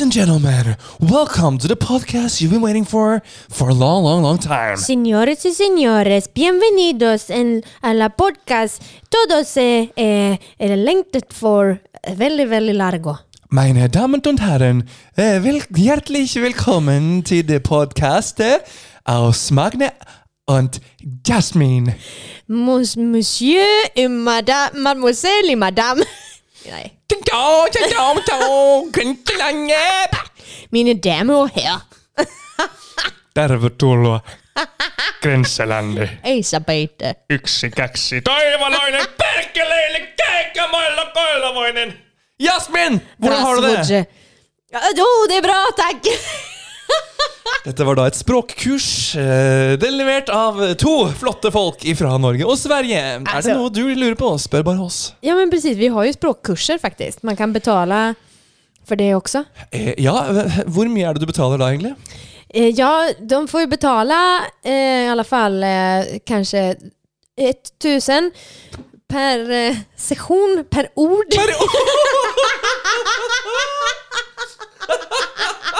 Ladies and gentlemen, welcome to the podcast you've been waiting for for a long, long, long time. Señores y señores, bienvenidos en a la podcast. Todos eh, eh, är för väldigt, väldigt largo. Meine Damen und Herren, eh, vel herzlich willkommen til det Podcast aus Magne und Jasmin. Mons, monsieur et madame, mademoiselle et madame. Nej. Mine damer og herrer. Tervetuloa Grensselandi. Elisabeth. Yksi, kaksi, toivoloinen, perkeleille, keikkamailla, koilavoinen. Jasmin, hvordan har du det? Rasmussen. Ja, Jo, det er bra, takk. Dette var da et språkkurs eh, er levert av to flotte folk fra Norge og Sverige. Er det noe du lurer på? Spør bare oss. Ja, men precis. Vi har jo språkkurser faktisk. Man kan betale for det også. Eh, ja, hvor mye er det du betaler da, egentlig? Eh, Ja, de får jo betale eh, i alle fall eh, kanske 1000 per eh, ord. per ord.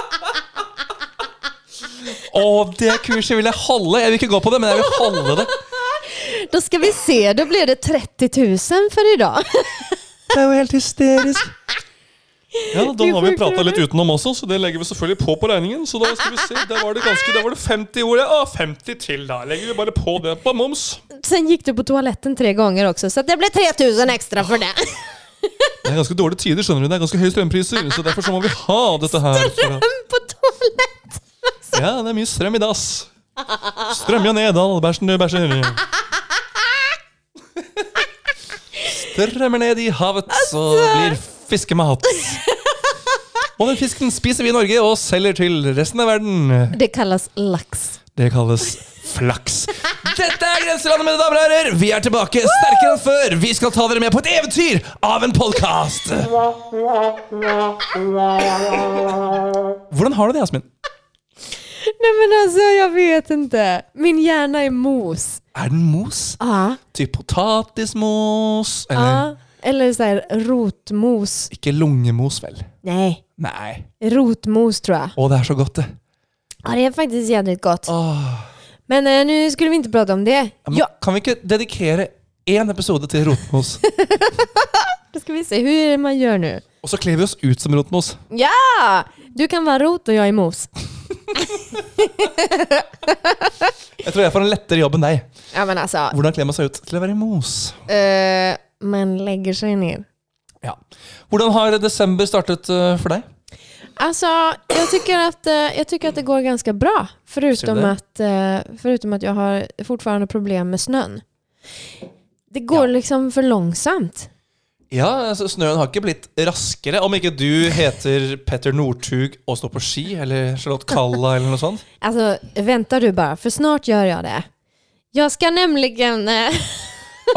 Å, det kurset vil jeg holde! Jeg vil ikke gå på det, men jeg vil holde det. Da skal vi se, Da blir det 30 000 for i dag. Det er jo helt hysterisk. Ja, Da har vi prata litt utenom også, så det legger vi selvfølgelig på på regningen. Så da skal vi se, der var det ganske, der var det 50 ord. Ja, 50 til, da. Legger vi bare på det på moms. Sen gikk du på toaletten tre ganger også, så det ble 3000 ekstra for det. Det er ganske dårlige tider, skjønner du. Det er ganske høye strømpriser, så derfor så må vi ha dette her. Strøm på toalett. Ja, det er mye strøm i dass. Strøm jo ned, all bæsjen du bæsjer. Strømmer ned i havet og blir fiskemat. Og den fisken spiser vi i Norge og selger til resten av verden. Det kalles laks. Det kalles flaks. Dette er Grenselandet, mine damer og herrer. Vi er tilbake sterkere enn før. Vi skal ta dere med på et eventyr av en podkast. Hvordan har du det, Jasmin? Nej men alltså jag vet inte. Min hjärna är mos. Er den mos? Ja. Typ potatismos? Eller ja. Eller så här rotmos. ikke lungemos, vel? Nej, Nei. rotmos tror jag. Å, det er så godt, det. Ja, det är faktiskt jävligt gott. Åh. Men eh, nu skulle vi inte prata om det. Men Ja, Kan vi ikke dedikere én episode til rotmos? då ska vi se hur är man gör nu. Og så kler vi oss ut som rotmos. Ja! Du kan vara rot och jag är mos. Jeg tror jeg får en lettere jobb enn deg. Ja men altså Hvordan kler man seg ut til å være mos? eh, man legger seg ned. Ja. Hvordan har desember startet eh, for deg? Alltså, jag tycker, att, eh, jag tycker att det går ganska bra. Förutom Ser du det? att, eh, förutom att jag har fortfarande problem med snön. Det går liksom för långsamt. Ja, altså Snøen har ikke blitt raskere. Om ikke du heter Petter Northug og står på ski, eller Charlotte Kalla eller noe sånt. Altså, venter du bare, for snart gjør jeg det. Jeg skal nemlig eh,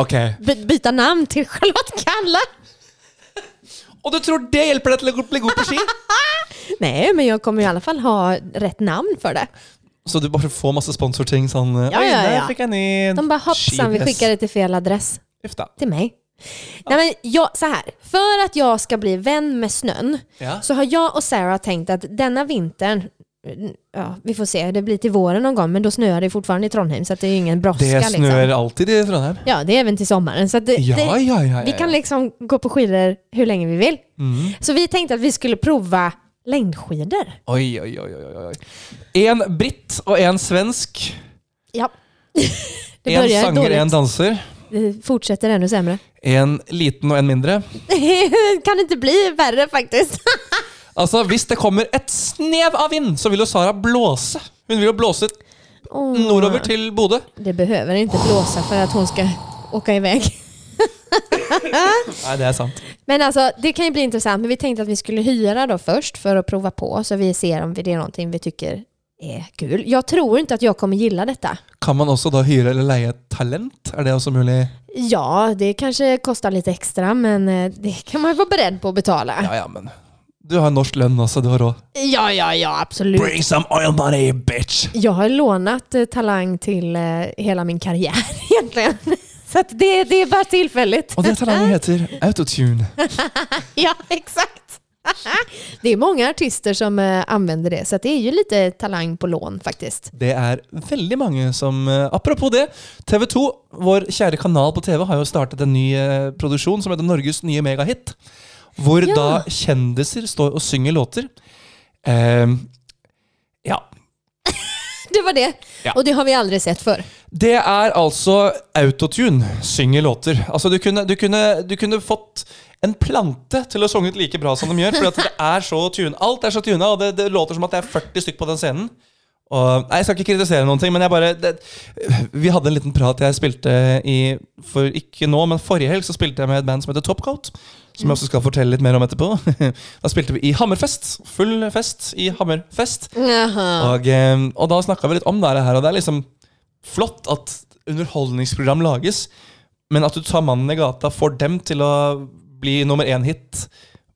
Ok. by- byta namn til Charlotte Kalla. Og du tror det hjelper deg til å bli god på ski? Nei, men jeg kommer i alle fall ha rett namn for det. Så du bare får masse sponsorting sånn Ja, ja, ja, der ja. fikk jeg ny De bare hoppsan, vi skidress. skickar det til fel adress. Til da. Nej, men jag, så här, för att jag ska bli vän med snön Ja. så har jag och Sarah tänkt att denna vintern, ja, vi får se, det blir till våren någon gång, men då snöar det fortfarande i Trondheim så att det är ingen brådska. Det snør Liksom. alltid i Trondheim. Ja, det är även till sommaren. Så att det, Ja, det, ja, ja. ja, vi kan liksom gå på skidor hur länge vi vill. Mm. Så vi tänkte att vi skulle prova längdskidor. Oi, oi, oi, oi, oi. En britt og en svensk. Ja. Det En börjar sanger, en dåligt. danser. Det fortsätter ännu sämre. En liten og en mindre. kan ikke bli verre, faktisk. Altså, Hvis det kommer et snev av vind, så vil jo Sara blåse. Hun vil jo blåse oh. nordover til Bodø. Det behøver ikke blåse for at hun skal åke i vei. Nei, det er sant. Men altså, det kan jo bli interessant. Men vi tenkte at vi skulle hyra da først for å prøve på. Så vi ser om det er noe vi tycker är kul. Jag tror inte att jag kommer gilla detta. Kan man også da hyre eller leie talent? Er det også mulig? Ja, det kanske kostar lite extra, men eh, det kan man vara beredd på att betala. Ja, ja, men du har norsk lønn også, du har råd. Ja, ja, ja, absolut. Bring some oil money, bitch! Jag har lånat eh, talang till eh, hela min karriär egentligen. Så att det, det är bara tillfälligt. Og det talentet heter autotune. Ja, exakt. Det är många artister som anvender använder det, så det är ju lite talang på lån faktiskt. Det er veldig mange som eh, Apropos det, TV 2, vår kjære kanal på TV, har jo startet en ny eh, produksjon som heter Norges nye megahit. Hvor Ja. da kjendiser står og synger låter. Eh, ja. Det var det. Ja. og det har vi aldri sett förr. Det er altså autotune synger låter. Altså du kunne, du, kunne, du kunne fått en plante til å synge ut like bra som de gjør. For det er så tune, alt er så tuna, og det, det låter som at det er 40 stykk på den scenen. Og, nei, Jeg skal ikke kritisere noen ting, men jeg bare det, Vi hadde en liten prat jeg spilte i For ikke nå, men forrige helg så spilte jeg med et band som heter Topcoat. Som jeg også skal fortelle litt mer om etterpå. Da spilte vi i Hammerfest. Full fest i Hammerfest. Og, eh, og da snakka vi litt om det her, og det er liksom flott at underholdningsprogram lages, men at du tar mannen i gata, får dem til å bli nummer én-hit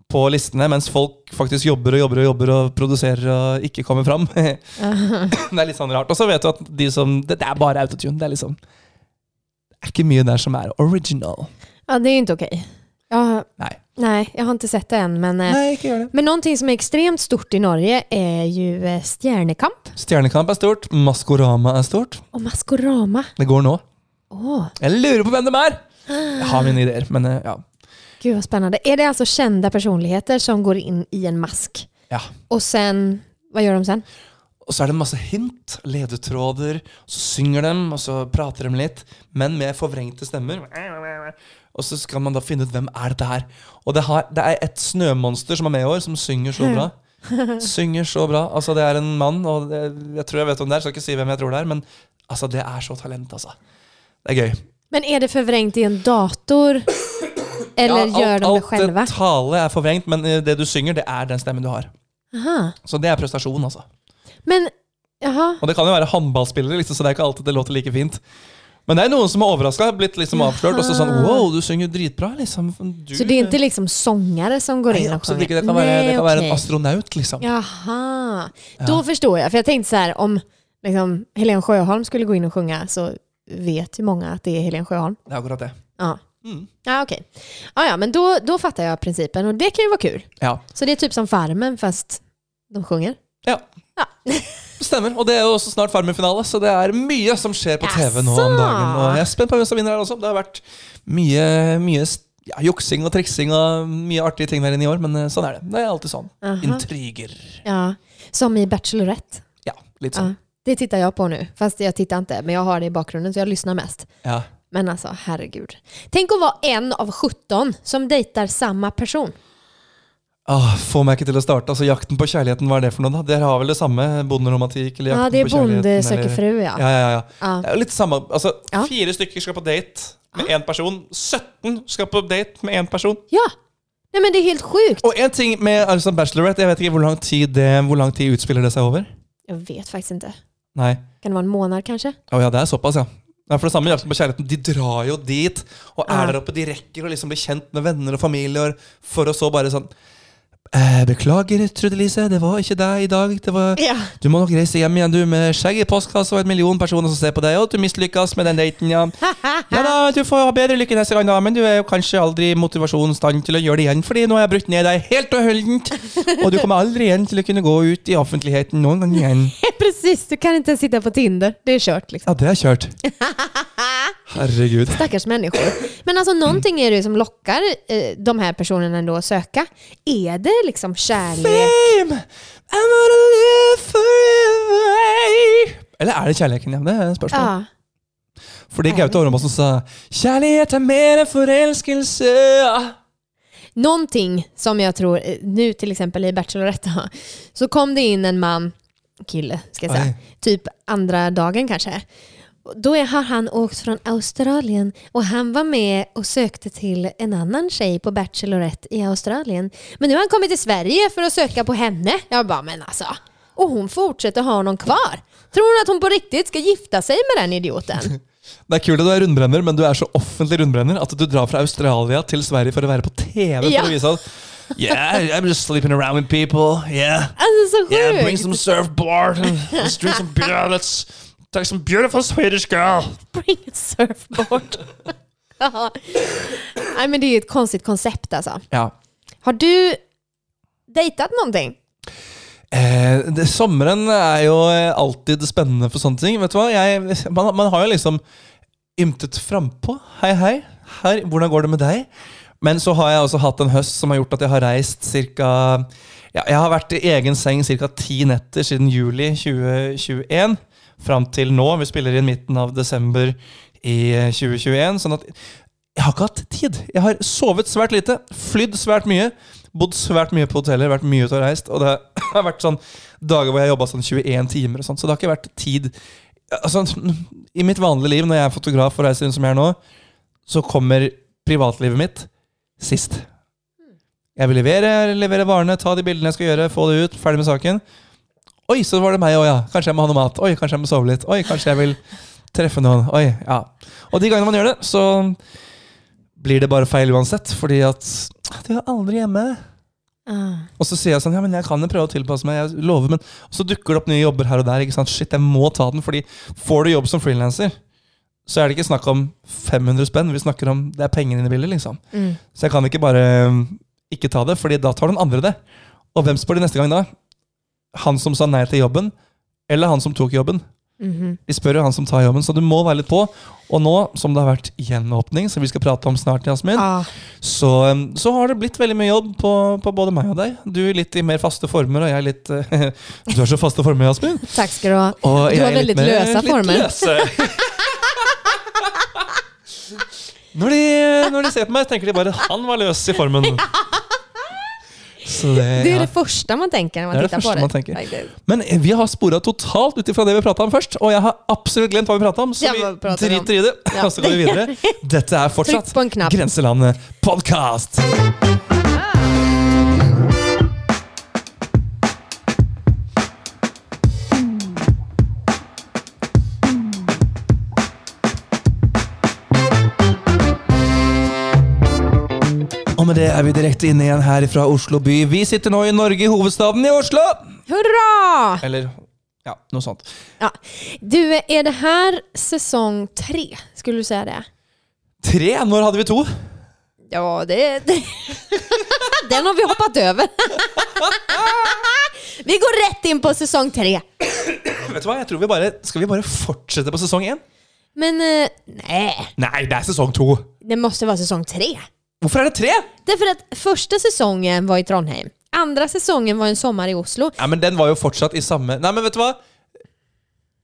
på listene, mens folk faktisk jobber og jobber og jobber og produserer og ikke kommer fram. det er litt sånn rart. Og så vet du at de som Det, det er bare autotune. Det er liksom Det er ikke mye der som er original. Ja, det er ikke ok. Ja, Nej. Nej, jag har inte sett det än. Men, eh, Nei, det. men någonting som är extremt stort i Norge är ju eh, Stjernekamp Stjernekamp er stort. Maskorama er stort. och Maskorama. Det går nå. Oh. Jeg lurer på hvem de er! Jeg har mine ideer, men eh, ja. gud vad spännande. Är det alltså kända personligheter som går in i en mask? ja. Och sen, vad gör de sen? Og så er det masse hint, ledetråder, så synger de, og så prater de litt, men med forvrengte stemmer. Og så skal man da finne ut hvem er dette her. Og det, har, det er et snømonster som er med i år, som synger så bra. Synger så bra. Altså, det er en mann, og det, jeg tror jeg vet om det er, skal ikke si hvem jeg tror det er, men altså, det er så talent, altså. Det er gøy. Men er det forvrengt i en dator? Eller Ja, gör de det alt det tale er forvrengt, men eh, det du synger, det er den stemmen du har. Aha. Så det er prestasjon, altså. Men, aha. Og det kan jo være håndballspillere, liksom, så det er ikke alltid det låter like fint. Men det er noen som er overraska, blitt liksom avslørt. Og så sånn Wow, du synger dritbra, liksom. Du, Så det er ikke liksom sangere som går inn og absolutt ikke. Det kan, være, det kan være en astronaut, liksom. Jaha, Da ja. forstår jeg. For jeg tenkte sånn om liksom, Helen Sjøholm skulle gå inn og synge, så vet jo mange at det er Helen Sjøholm. Det er akkurat det. Ja, Mm. ja okej. Ja, ja, men då, då fattar jag principen och det kan ju vara kul. Ja. Så det är typ som Farmen fast de sjunger. ja. Ja. Stemmer. Og det er jo også snart Farmen-finale, så det er mye som skjer på TV nå om dagen. Og jeg er spent på hvem som vinner her også. Det har vært mye, mye ja, juksing og triksing og mye artige ting der inne i år, men eh, sånn er det. Det er alltid sånn. Aha. Intriger. Ja, som i Bachelorette. Ja, litt Ja, sånn. det tittar jag på nu. Fast jag tittar inte, men jag har det i bakgrunden så jag lyssnar mest. Ja. Men alltså, herregud. Tänk att vara en av 17 som dejtar samma person. Åh, få meg ikke til å starte. Altså, Jakten på kjærligheten, hva er det for noe? da? Dere har vel det samme? Bonderomantikk? Eller Ja, jakten det på kjærligheten, Bonde eller- söker fru ja. Ja, ja, ja. Ja. Er litt samme, altså Ja. Fire stykker skal på date med én person. 17 skal på date med én person. Ja, Nei, men det er helt sjukt. Og en ting med altså, Bachelorette, jeg vet ikke hvor lang tid det, hvor lang tid utspiller det seg over? Jeg vet faktisk ikke. Nei. Kan det være en måned, kanskje? Å ja, det er såpass, ja. Ja, for det samme Jakten på kjærligheten, De drar jo dit og er Ja. der oppe. De rekker å liksom bli kjent med venner og familier for å så bare sånn Beklager, Trude Lise, det var ikke deg i dag. Det var Ja. Du må nok reise hjem igjen du med skjegg i postkassa og en million personer som ser på deg, og at du mislykkes med den daten, ja. Ja da, du får ha bedre lykke neste gang, da, men du er jo kanskje aldri i motivasjonsstand til å gjøre det igjen, fordi nå har jeg brutt ned deg helt og holdent, og du kommer aldri igjen til å kunne gå ut i offentligheten noen gang igjen. Precis, du kan ikke sitte på Tinder. Det er kjørt, liksom. Ja, det er kjørt. Herregud. Stakkars mennesker. Men altså, noen ting er det som lockar eh, de her personene å søke. söka. Är det liksom kjærlighet. Fame! I'm gonna live forever. Eller er det kjærligheten, ja? Det er et spørsmål. Ja. Fordi Gaute Ormåsen sa 'Kjærlighet er mer enn forelskelse'. Någonting som jag tror, eh, nu till exempel i Bachelorette, så kom det in en man, kille ska jag säga, typ andra dagen kanske. Då har han åkt från Australien och han var med och sökte till en annan tjej på Bachelorette i Australien. Men nu har han kommit till Sverige för att söka på henne. Jag bara, men alltså. Och hon fortsätter ha honom kvar. Tror hon att hon på riktigt ska gifta sig med den idioten? Det er kult at du er rundbrenner, men du er så offentlig rundbrenner at du drar fra Australia til Sverige for å være på TV Ja. å vise at Yeah, I'm just sleeping around with people. Yeah, altså, så yeah, bring some surfboard and let's drink some beer. Let's take some beautiful Swedish girl. Bring a surfboard. Nej men det är ett konstigt koncept alltså. Ja. Har du dejtat någonting? Eh, det, sommeren er jo alltid spennende for sånne ting. Vet du hva? Jeg, man, man har jo liksom ymtet frampå. Hei, hei. Her, hvordan går det med deg? Men så har jeg også hatt en høst som har gjort at jeg har reist ca. Ja, jeg har vært i egen seng ca. ti netter siden juli 2021 fram til nå. Vi spiller inn midten av desember i eh, 2021. Sånn at jeg har ikke hatt tid. Jeg har sovet svært lite, flydd svært mye, bodd svært mye på hoteller, vært mye ute og reist. Og det har vært sånn dager hvor jeg har jobba sånn 21 timer, og sånt, så det har ikke vært tid. Altså, I mitt vanlige liv, når jeg er fotograf og reiser rundt som jeg er nå, så kommer privatlivet mitt sist. Jeg vil levere, levere varene, ta de bildene jeg skal gjøre, få det ut, ferdig med saken. Oi, så var det meg òg, ja. Kanskje jeg må ha noe mat. Oi, kanskje jeg må sove litt. Oi, kanskje jeg vil treffe noen. Oi, ja. Og de gangene man gjør det, så blir det bare feil uansett, fordi at du er aldri hjemme. Ah. Og så sier jeg sånn, ja, men jeg kan jo prøve å tilpasse meg, jeg lover, men og så dukker det opp nye jobber her og der. ikke sant? Shit, jeg må ta den, fordi får du jobb som frilanser, så er det ikke snakk om 500 spenn, vi snakker om det er penger inne i bildet, liksom. Mm. Så jeg kan ikke bare ikke ta det, fordi da tar den andre det. Og hvem spør de neste gang da? Han som sa nei til jobben, eller han som tok jobben? Mhm. De spør jo han som tar jobben, så du må være litt på. Og nå som det har vært gjenåpning, som vi skal prate om snart, Jasmin, Ah. så, um, så har det blitt veldig mye jobb på, på både meg og deg. Du er litt i mer faste former, og jeg er litt eh, Du har så faste former, Jasmin. Takk skal du ha. Og Du har veldig litt former. løse. når, de, når de ser på meg, tenker de bare 'han var løs i formen'. Så det, Det er det første man tenker når man Det är det tittar på första det. man. Faktiskt. Men vi har spora totalt ut ifra det vi prata om først. Og jeg har absolutt glemt hva vi prata om, så vi driter i det. Ja. Og så går vi videre. Dette er fortsatt. Grenselandet podkast. Og med det er vi direkte inne igjen her fra Oslo by. Vi sitter nå i Norge, hovedstaden i Oslo. Hurra! Eller ja, noe sånt. Ja. Du, er det her sesong tre? Skulle du si det? Tre? Når hadde vi to? Ja, det... det. Den har vi hoppet over. vi går rett inn på sesong tre. Vet du hva, jeg tror vi bare Skal vi bare fortsette på sesong én? Men nei. Nei, det er sesong to. det måtte være sesong tre. Hvorfor er det tre? Därför att första säsongen var i Trondheim. Andra säsongen var en sommar i Oslo. Ja, men Den var jo fortsatt i samme Nei, men vet du hva?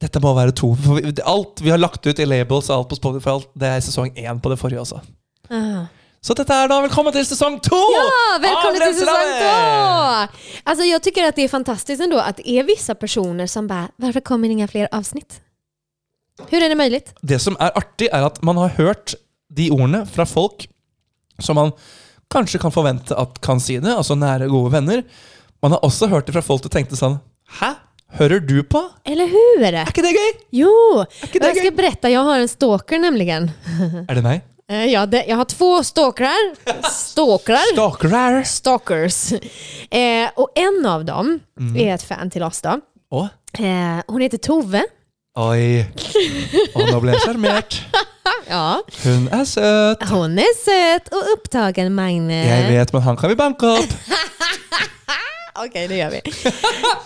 Dette må være to. For vi, alt vi har lagt ut i labels og alt på Spotify, alt, det er sesong én på det forrige også. Ah. Så dette er da velkommen til sesong to! Ja, välkommen til till säsong Altså, två! Alltså jag tycker att det är fantastiskt ändå att det är vissa personer som bara, varför kommer inga fler avsnitt? Hur är det möjligt? Det som er artig, er at man har hørt de ordene fra folk som man kanskje kan forvente at kan si det, altså nære, gode venner. Man har også hørt det fra folk som tenkte sånn Hæ? Hører du på? Eller hur? Er ikke det gøy? Jo, det jeg gøy? skal berette, jeg har en stalker nemlig. Er det meg? Eh, Ja, det, jeg har två stalkere. Stalker. Stalker Stalkers. Eh, og en av dem Mm. er et fan til oss da. Å, Eh, hun heter Tove. Oi. Og nå ble jeg sjarmert. Ja, Hun er søt. Hun er søt og opptagen, Magne. Jeg vet, men han kan vi banke opp. ok, det gjør vi.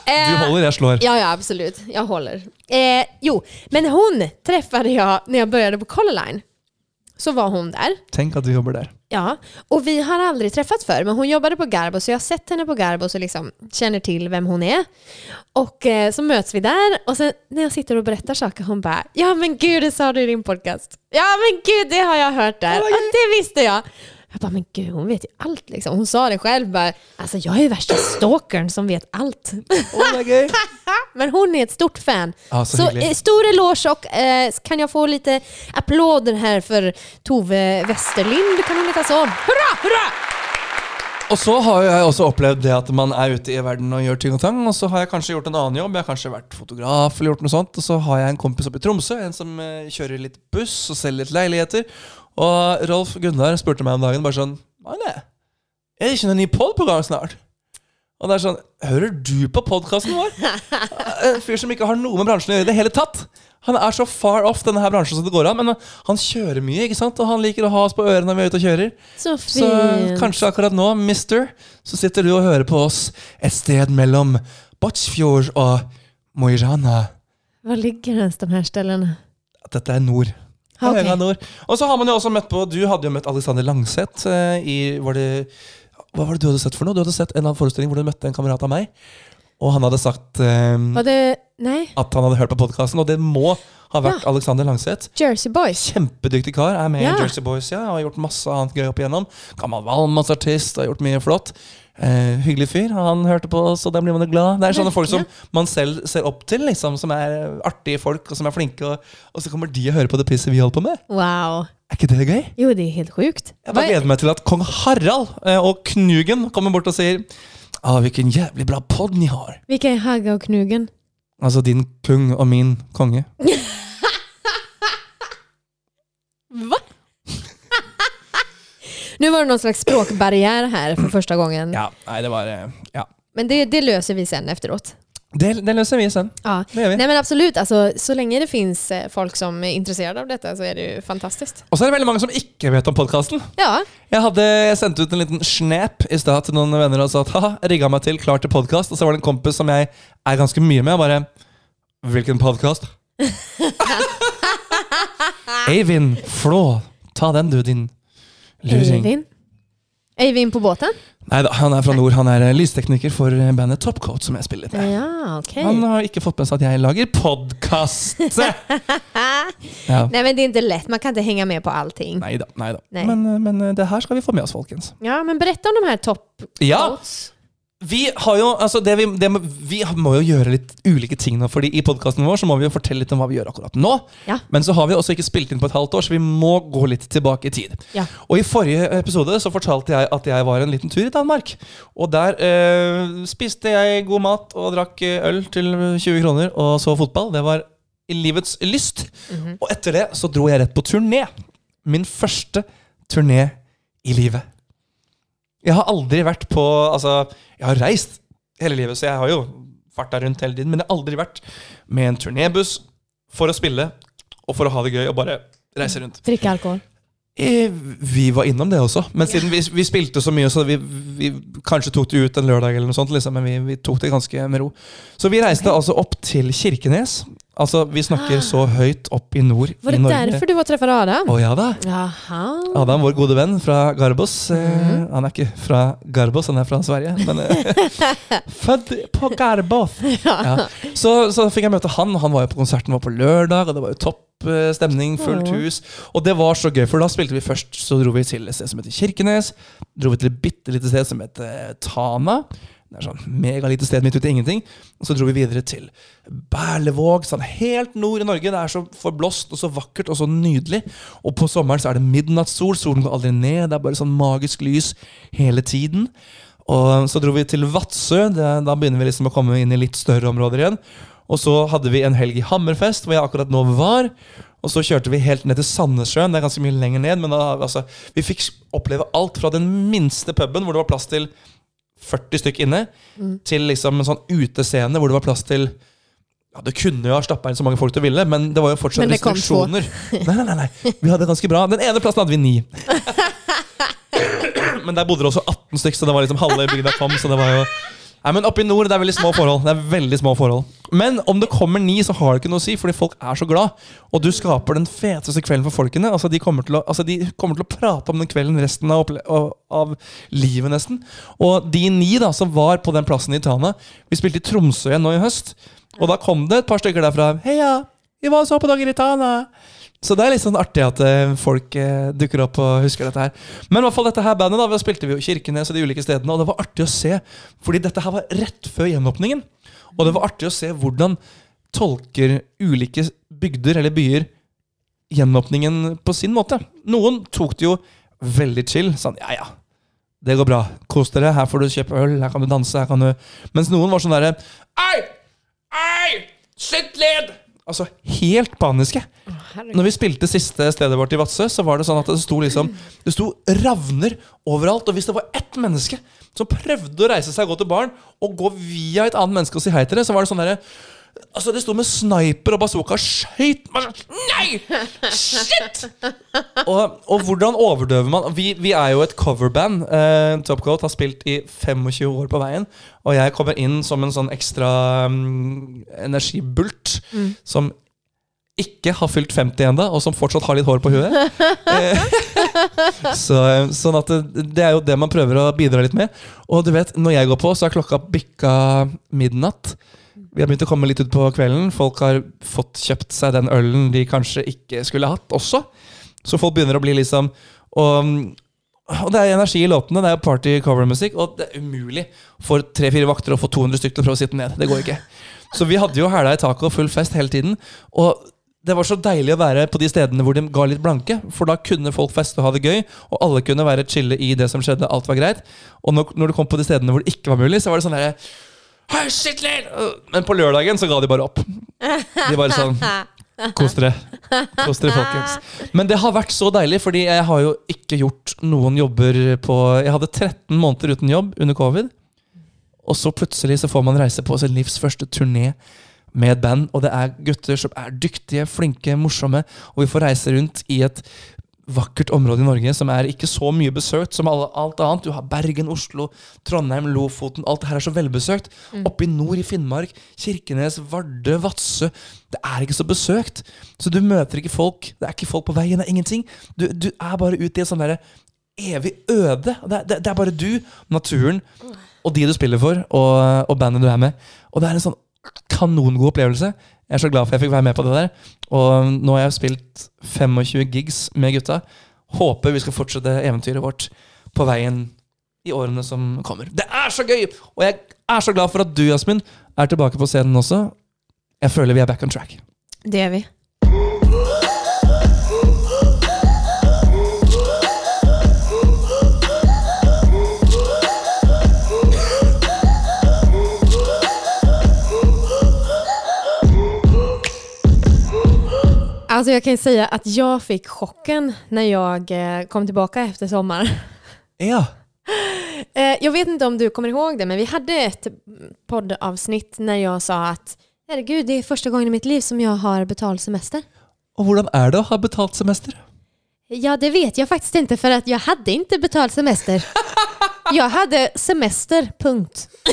Du holder, jeg slår. Ja, ja, absolutt. Jeg holder. Eh, jo, men hun treffet jeg når jeg begynte på Color Line. Så var hun der. Tenk at du jobber der. Ja, och vi har aldrig träffats förr, men hon jobbade på Garbo så jag har sett henne på Garbo så liksom känner till vem hon är. Och eh, så möts vi där och sen när jag sitter och berättar saker hon bara Ja men gud det sa du i din podcast. Ja men gud det har jag hört där. Oh det visste jag. Jag bara men gud hon vet ju allt liksom. Hon sa det själv bara Alltså jag är ju värsta stalkern som vet allt. Oh det er gøy. Men hon är ett stort fan. Ah, så så eh, stor eloge och eh, kan jag få lite applåder här för Tove Westerlind? Kan hon heta så? Hurra, hurra! Og så har jeg også opplevd det at man er ute i verden og gjør ting og tang. Og så har jeg kanskje gjort en annen jobb. Jeg har kanskje vært fotograf eller gjort noe sånt. Og så har jeg en kompis oppe i Tromsø, en som eh, kjører litt buss og selger litt leiligheter. Og Rolf Gunnar spurte meg om dagen bare sånn Magne, er det ikke noen ny podd på gang snart? Og det er sånn Hører du på podkasten vår? En fyr som ikke har noe med bransjen å gjøre i det hele tatt. Han er så far off denne her bransjen som det går an. Men han kjører mye, ikke sant? og han liker å ha oss på ørene når vi er ute og kjører. Så Så fint. kanskje akkurat nå, mister, så sitter du og hører på oss et sted mellom Båtsfjord og Mo i Rana. Var ligger de her stedene? Dette er nord. Ok. Høga nord. Og så har man jo også møtt på Du hadde jo møtt Alexander Langseth eh, i Var det Hva var det du hadde sett for noe? Du hadde sett en eller annen forestilling hvor du møtte en kamerat av meg. Og han hadde sagt Var det... At han hadde hørt på podkasten, og det må ha vært Ja. Alexander Langseth. Jersey Boys. Kjempedyktig kar. Er med Ja. i Jersey Boys ja, og har gjort masse annet gøy opp igjennom. Gammel valmannsartist, har gjort mye flott. Eh, hyggelig fyr. Han hørte på oss, og da blir man jo glad. Det er sånne folk som man selv ser opp til, liksom, som er artige folk og som er flinke. Og, og så kommer de og hører på det pisset vi holder på med. Wow. Er ikke det gøy? Jo, det er helt sjukt. Jeg bare gleder meg til at kong Harald uh, og Knugen kommer bort og sier ah, 'Hvilken jævlig bra pod ni har'. Hvilken är og Knugen? Altså din kung og min konge. Va? Nu var det någon slags språkbarriär här för första gången. Ja, nei, det var eh, Ja. Men det, det löser vi sen efteråt. Det, det løser vi sen. Ja. Det gjør vi. Nej men absolut, alltså, så länge det finns eh, folk som är intresserade av detta så är det ju fantastiskt. Og så er det veldig mange som ikke vet om podkasten. Ja, Jeg hadde sendt ut en liten snap i stad til noen venner og sa at haha, rigga meg til, klar til podkast. Og så var det en kompis som jeg er ganske mye med, og bare Hvilken podkast? Eivind Flå, ta den du, din luring. Eivind. Eivind på båten? Nei da, han er fra nord. Han er eh, lystekniker for eh, bandet Topcoat, som jeg spiller med. Ja, okay. Han har ikke fått med seg at jeg lager podkast! Ja. Nei, men det er ikke lett. man kan ikke henge med på allting. Neida, neida. Nei da. Men, eh, men det her skal vi få med oss, folkens. Ja, men fortell om de her Topcoats. Ja. Vi har jo altså det vi, det må, vi må jo gjøre litt ulike ting nå, fordi i podkasten vår så må vi jo fortelle litt om hva vi gjør akkurat nå. Ja. Men så har vi også ikke spilt inn på et halvt år, så vi må gå litt tilbake i tid. Ja. Og i forrige episode så fortalte jeg at jeg var en liten tur i Danmark. Og der eh, spiste jeg god mat og drakk eh, øl til 20 kroner og så fotball. Det var i livets lyst. Mhm. Og etter det så dro jeg rett på turné. Min første turné i livet. Jeg har aldri vært på Altså, jeg har reist hele livet, så jeg har jo farta rundt hele tiden, men jeg har aldri vært med en turnébuss for å spille og for å ha det gøy og bare reise rundt. Drikke alkohol. Eh, Vi var innom det også, men siden vi, vi spilte så mye, så vi, vi kanskje tok det ut en lørdag, eller noe sånt, liksom, men vi, vi tok det ganske med ro. Så vi reiste altså opp til Kirkenes. Altså, Vi snakker så høyt opp i nord Var i det Norge. derfor du var treffer Adam? Å ja da. Aha. Adam, vår gode venn fra Garbos. Eh, Mhm. han er ikke fra Garbos, han er fra Sverige. Men eh, født på Garbos. Ja. Så, så fikk jeg møte han. Han var jo på konserten var på lørdag, og det var jo topp eh, stemning, fullt hus. Og det var så gøy, for da spilte vi først Så dro vi til et sted som heter Kirkenes. Dro vi til et bitte lite sted som heter Tana. Det er sånn megalite sted midt ute i ingenting. Og så dro vi videre til Berlevåg, sånn helt nord i Norge. Det er så forblåst og så vakkert og så nydelig. Og på sommeren så er det midnattssol. Solen går aldri ned. Det er bare sånn magisk lys hele tiden. Og så dro vi til Vadsø. Da begynner vi liksom å komme inn i litt større områder igjen. Og så hadde vi en helg i Hammerfest, hvor jeg akkurat nå var. Og så kjørte vi helt ned til Sandnessjøen. Det er ganske mye lenger ned. Men da, altså, vi fikk oppleve alt fra den minste puben, hvor det var plass til 40 stykk inne, til liksom en sånn utescene hvor det var plass til ja, Det kunne jo ha stappa inn så mange folk du ville, men det var jo fortsatt restriksjoner. Nei, nei, nei, nei. Vi hadde det ganske bra. Den ene plassen hadde vi ni. Men der bodde det også 18 stykk, så det var liksom halve bygda kom. Så det var jo Nei, men Oppe i nord det er veldig små forhold. Det er veldig små forhold Men om det kommer ni, så har det ikke noe å si, fordi folk er så glad. Og du skaper den feteste kvelden for folkene. Altså, de, kommer til å, altså, de kommer til å prate om den kvelden resten av, av, livet, nesten. Og de ni da som var på den plassen i Tana Vi spilte i Tromsø igjen nå i høst. Og da kom det et par stykker derfra. Heia, vi var og så på dager i Tana. Så det er litt sånn artig at eh, folk eh, dukker opp og husker dette her. Men i hvert fall dette her bandet da, vi spilte vi jo Kirkenes og de ulike stedene, og det var artig å se, fordi dette her var rett før gjenåpningen. Og det var artig å se hvordan tolker ulike bygder eller byer gjenåpningen på sin måte. Noen tok det jo veldig chill. Sånn, ja ja, det går bra. Kos dere. Her får du kjøpe øl, her kan du danse. her kan du... Mens noen var sånn derre Ei! Ei! Sitt ned! Altså helt paniske. Når vi spilte siste stedet vårt i Vadsø, så var det sånn at det sto liksom Det sto ravner overalt. Og hvis det var ett menneske som prøvde å reise seg og gå til baren, og gå via et annet menneske og si hei til det, så var det sånn derre Altså Det sto med sniper og bazooka skøyt sånn, Nei! Shit! Og, og hvordan overdøver man? Vi, vi er jo et coverband. Eh, Topcoat har spilt i 25 år på veien. Og jeg kommer inn som en sånn ekstra um, energibult som ikke har fylt 50 ennå, og som fortsatt har litt hår på huet. Eh, så, sånn at det, det er jo det man prøver å bidra litt med. Og du vet, når jeg går på, så er klokka bikka midnatt. Vi har begynt å komme litt ut på kvelden. Folk har fått kjøpt seg den ølen de kanskje ikke skulle hatt også. Så folk begynner å bli liksom Og, og det er energi i låtene. Det er party cover-musikk. Og det er umulig for tre-fire vakter å få 200 stykker til å prøve å sitte ned. Det går ikke. Så vi hadde jo hæla i taket og full fest hele tiden. Og det var så deilig å være på de stedene hvor de ga litt blanke. For da kunne folk feste og ha det gøy, og alle kunne være chille i det som skjedde. Alt var greit. Og når, når du kom på de stedene hvor det ikke var mulig, så var det sånn derre «Hei, shit, lil!» Men på lørdagen så ga de bare opp. De bare sånn Kos dere. Kos dere, folkens. Men det har vært så deilig, fordi jeg har jo ikke gjort noen jobber på Jeg hadde 13 måneder uten jobb under covid. Og så plutselig så får man reise på sin livs første turné med et band. Og det er gutter som er dyktige, flinke, morsomme. Og vi får reise rundt i et vakkert område i Norge som er ikke så mye besøkt som alle, alt annet. Du har Bergen, Oslo, Trondheim, Lofoten. Alt det her er så velbesøkt. Oppe i nord i Finnmark, Kirkenes, Vardø, Vadsø. Det er ikke så besøkt. Så du møter ikke folk. Det er ikke folk på veien. Det er ingenting. Du, du er bare ute i et sånn derre evig øde. Det, det, det er bare du, naturen og de du spiller for, og, og bandet du er med. Og det er en sånn kanongod opplevelse. Jeg er så glad for jeg fikk være med på det der. Og nå har jeg spilt 25 gigs med gutta. Håper vi skal fortsette eventyret vårt på veien i årene som kommer. Det er så gøy! Og jeg er så glad for at du, Jasmin, er tilbake på scenen også. Jeg føler vi er back on track. Det er vi. Alltså jag kan säga att jag fick chocken när jag eh, kom tillbaka efter sommar. Ja. Eh, Jag vet inte om du kommer ihåg det, men vi hade ett poddavsnitt när jag sa att herregud, det är första gången i mitt liv som jag har betalt semester. Og hvordan er det å ha betalt semester? Ja, det vet jag faktiskt inte för att jag hade inte betalt semester. Jag hade semester, punkt.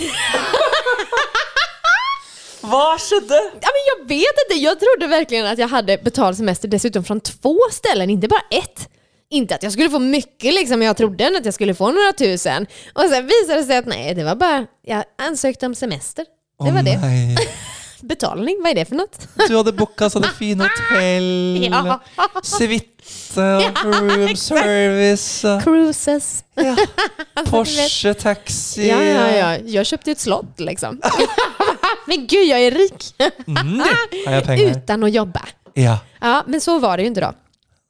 Hva skedde? Ja, men jag vet inte, jag trodde verkligen att jag hade betald semester dessutom från två ställen, inte bara ett. Inte att jag skulle få mycket liksom, jag trodde att jag skulle få några tusen. Och sen visade det sig att nej, det var bara, jag ansökte om semester. Det var det. nej. Betalning, vad är det för något? Du hadde booka sånne fine hotell, Ja. suite room service Cruises. ja. Porsche taxi. Ja, ja, ja. Jag köpte ett slott liksom. men gud, jag är rik. Mm, har jeg penger? Utan att jobba. Ja. Ja, men så var det ju inte då.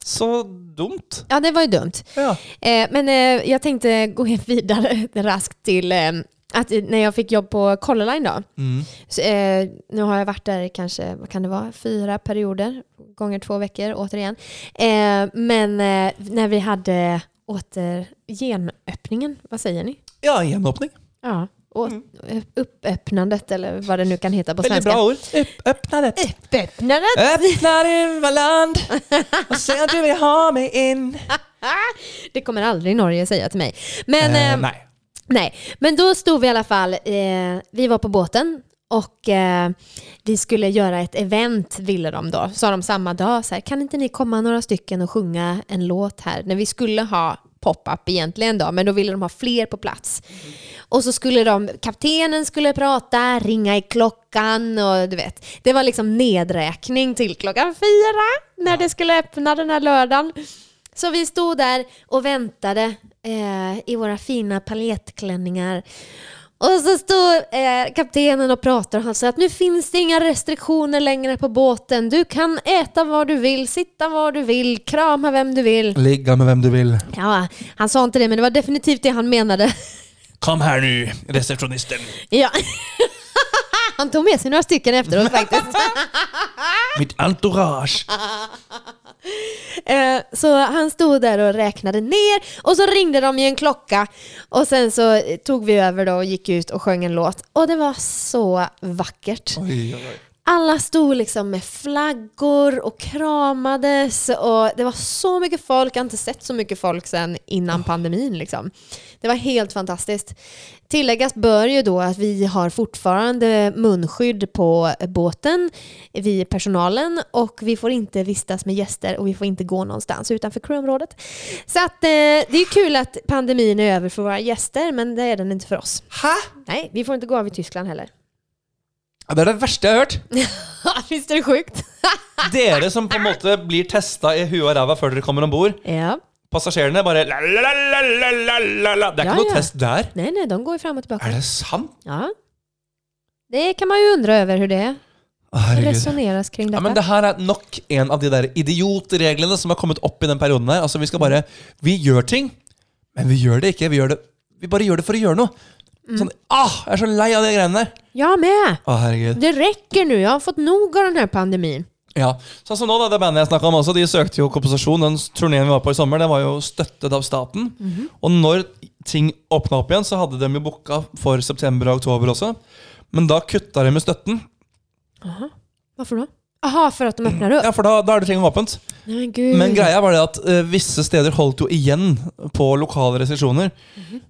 Så dumt. Ja, det var ju dumt. Ja. Eh, men eh, jag tänkte gå vidare raskt till eh, att när jag fick jobb på Color Line då. Mm. Så, eh, nu har jag varit där kanske, vad kan det vara, fyra perioder, gånger två veckor återigen. Eh, men eh, när vi hade åter genöppningen, vad säger ni? ja, genöppning. Ja, å, uppöppnandet eller vad det nu kan heta på svenska. Väldigt bra ord. Uppöppnandet. öppna det. Uppöppnandet! Öppna din land og se at du vil ha meg inn. Det kommer aldrig Norge säga till mig. Men, Eh, nej. nei. Nej, men då stod vi i alla fall, eh, vi var på båten och eh, vi skulle göra ett event ville de då. Sa de samma dag så här, kan inte ni komma några stycken och sjunga en låt här? När vi skulle ha pop-up egentligen då, men då ville de ha fler på plats. Och så skulle de, kaptenen skulle prata, ringa i klockan och du vet. Det var liksom nedräkning till klockan fyra när det skulle öppna den här lördagen. Så vi stod där och väntade eh, i våra fina paljettklänningar. Och så står eh, kaptenen och pratar och han säger att nu finns det inga restriktioner längre på båten. Du kan äta vad du vill, sitta var du vill, krama vem du vill. Ligga med hvem du vil. Ja, han sa inte det men det var definitivt det han menade. Kom her nu, receptionisten. Ja. Han tog med sig några stycken efteråt faktiskt. Mitt entourage. Eh, så han stod där och räknade ner och så ringde de i en klocka och sen så tog vi över då och gick ut och sjöng en låt. Och det var så vackert. Oj, oi. Alla stod liksom med flaggor och kramades och det var så mycket folk. Jag har inte sett så mycket folk sedan innan pandemin. Liksom. Det var helt fantastiskt. Tilläggas bör ju då att vi har fortfarande munskydd på båten, vi personalen, och vi får inte vistas med gäster och vi får inte gå någonstans utanför crewområdet. Så att, eh, det är kul att pandemin är över för våra gäster, men det är den inte för oss. Hæ? Nej, vi får inte gå av i Tyskland heller. Ja, Det er det verste jeg har hørt. Visst det det sjukt? Dere som på en måte blir testa i huet og ræva før dere kommer om bord. ja. Passasjerene bare la, la, la, la, la, la. Det er Ja, ikke noe ja. test der. Nei, nei, de går frem og tilbake. tillbaka. Er det sant? Ja. Det kan man jo undre over hvordan det Å, Herregud. resoneras kring Ja, men Det her er nok en av de der idiotreglene som har kommet opp i den perioden. her Altså Vi skal bare Vi gjør ting, men vi gjør det ikke. Vi, gjør det, vi bare gjør det for å gjøre noe. Mm. Sånn, ah, Jeg er så lei av de greiene der. Ja med! Å, herregud. Det rekker nu, Jeg har fått nok av denne pandemien. Ja, sånn som nå da, Det bandet jeg snakket om også, de søkte jo kompensasjon. Den turneen vi var på i sommer, det var jo støttet av staten. Mhm. Og når ting åpna opp igjen, så hadde de jo booka for september og oktober også. Men da kutta de med støtten. Aha. Hvorfor då? Jaha, for at de åpner opp? Ja, For da, da er det ting åpent. Nei, men gud. Men greia var det at eh, visse steder holdt jo igjen på lokale restriksjoner.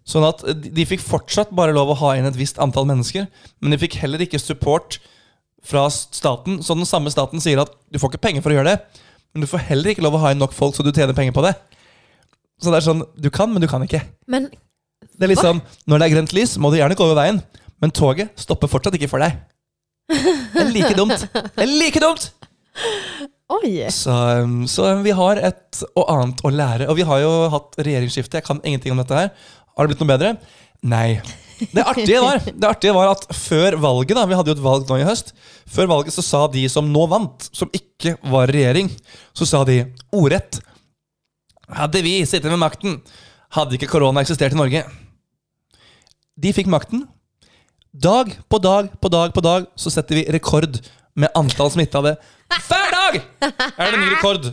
Sånn at eh, de de fikk fortsatt bare lov å ha inn et visst antall mennesker. Men de fikk heller ikke support fra staten. Så den samme staten sier at du får ikke penger for å gjøre det. Men du får heller ikke lov å ha inn nok folk så du tjener penger på det. Så det er sånn, du kan, men du kan ikke. Men Det er litt sånn, Når det er grønt lys, må du gjerne gå over veien. Men toget stopper fortsatt ikke for deg. Det er like dumt. Det er like dumt! Oi. Så, um, så vi har et og annet å lære. Og vi har jo hatt regjeringsskifte. Jeg kan ingenting om dette her. Har det blitt noe bedre? Nei. Det artige var, det artige var at før valget, da, vi hadde jo et valg nå i høst, før valget så sa de som nå vant, som ikke var regjering, så sa de ordrett Hadde vi sittet med makten, hadde ikke korona eksistert i Norge. De fikk makten. Dag på dag på dag på dag så setter vi rekord med antall smittede. Hver dag er det ny rekord!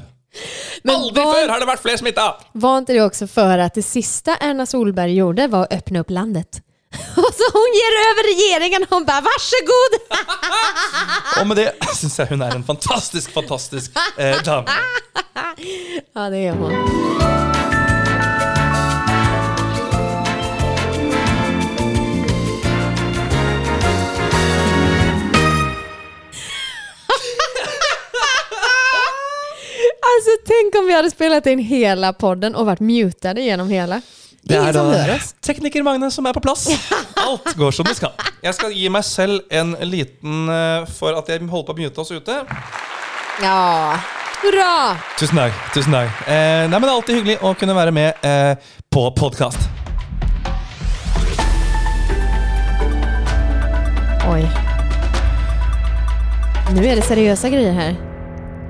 Men Aldri var- før har det vært flere smitta! Var ikke det også for at det siste Erna Solberg gjorde var å åpne opp landet? Og så hun gir over regjeringen! och hon bara varsågod! Og med det syns jeg hun er en fantastisk, fantastisk eh, dame. Ja, det gjør hon. Alltså tänk om vi hade spelat in hela podden och varit mutade genom hela. Det er da tekniker Magne som er på plass. Alt går som det skal. Jeg skal gi meg selv en liten eh, for at jeg holdt på å mute oss ute. Ja, hurra! Tusen takk. tusen takk eh, nei, men Det er alltid hyggelig å kunne være med eh, på podkast. Oj. Nu är det seriösa grejer här.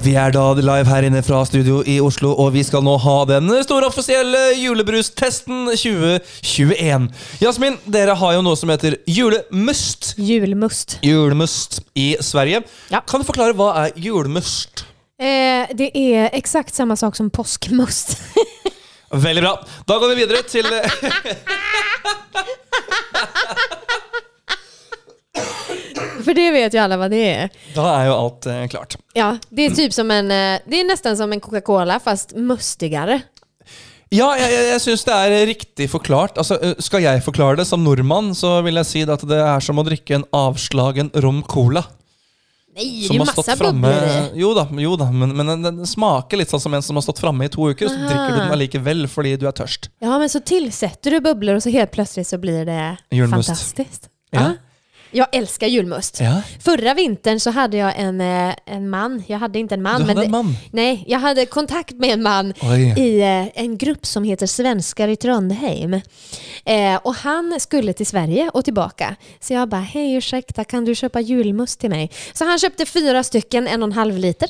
Vi er da live her inne fra studio i Oslo, og vi skal nå ha den store offisielle julebrus-testen 2021. Jasmin, dere har jo noe som heter julemust. Julmust. Julemust i Sverige. Ja. Kan du forklare hva er julemust? Eh, det er eksakt samme sak som påskmust. Veldig bra. Da går vi videre til För det vet ju alla vad det är. Da er jo alt eh, klart. Ja, det är typ som en, eh, det är nästan som en Coca-Cola fast mustigare. Ja, jeg, jeg, jeg syns det er riktig forklart. Altså, eh, Skal jeg forklare det som nordmann, så vil jeg si det at det er som å drikke en avslagen rom cola. Nei, det er masse ju i. Jo da, jo da men, men den, den smaker litt sånn som en som har stått framme i to uker, så Aha. drikker du den allikevel fordi du er tørst. Ja, men så tilsetter du bubblor og så helt plutselig så blir det Julmust. fantastisk. Ja. Jag älskar julmust. Ja. Förra vintern så hade jag en, eh, en man, jag hade inte en man. Du men hadde en man? Nej, jag hade kontakt med en man Oj. i eh, en grupp som heter Svenskar i Trondheim. Eh, och han skulle till Sverige och tillbaka. Så jag bara, hej ursäkta, kan du köpa julmust till mig? Så han köpte fyra stycken, en och en halv liter.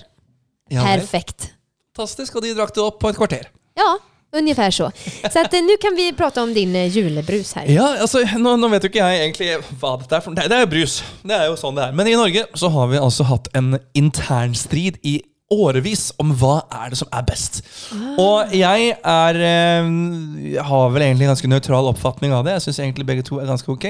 Ja. Perfekt. Fantastisk, og de drack det opp på et kvarter. Ja, ungefär så. Så att, eh, nu kan vi prata om din eh, julebrus här. Ja, altså, nå, nå vet jo ikke jeg egentlig hva dette er. for Det, det er brus. Det er jo sånn det er. Men i Norge så har vi altså hatt en internstrid i årevis om hva er det som er best. Og jeg er eh, jeg har vel egentlig en ganske nøytral oppfatning av det. Jeg synes egentlig begge to er ganske ok.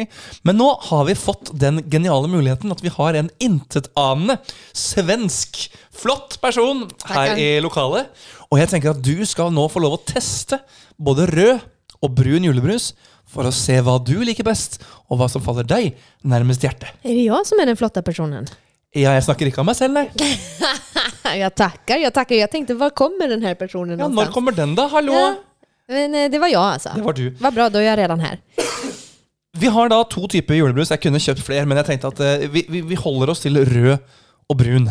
Men nå har vi fått den geniale muligheten at vi har en intetanende svensk flott person her i lokalet. Og jeg tenker at du skal nå få lov å teste både rød og brun julebrus for å se hva du liker best, og hva som faller deg nærmest hjertet. Er det jeg som er den flotte personen? Ja, jeg snakker ikke om meg selv, nei. Jeg takker, jeg takker. Jeg tenkte, hva kommer den här personen Ja, når kommer den, da? Hallo? Ja. Men eh, det var jeg, altså. Det var du. Var bra, da er jeg redan her. Vi har da to typer julebrus. Jeg kunne kjøpt flere, men jeg tenkte at eh, vi, vi, vi holder oss til rød og brun.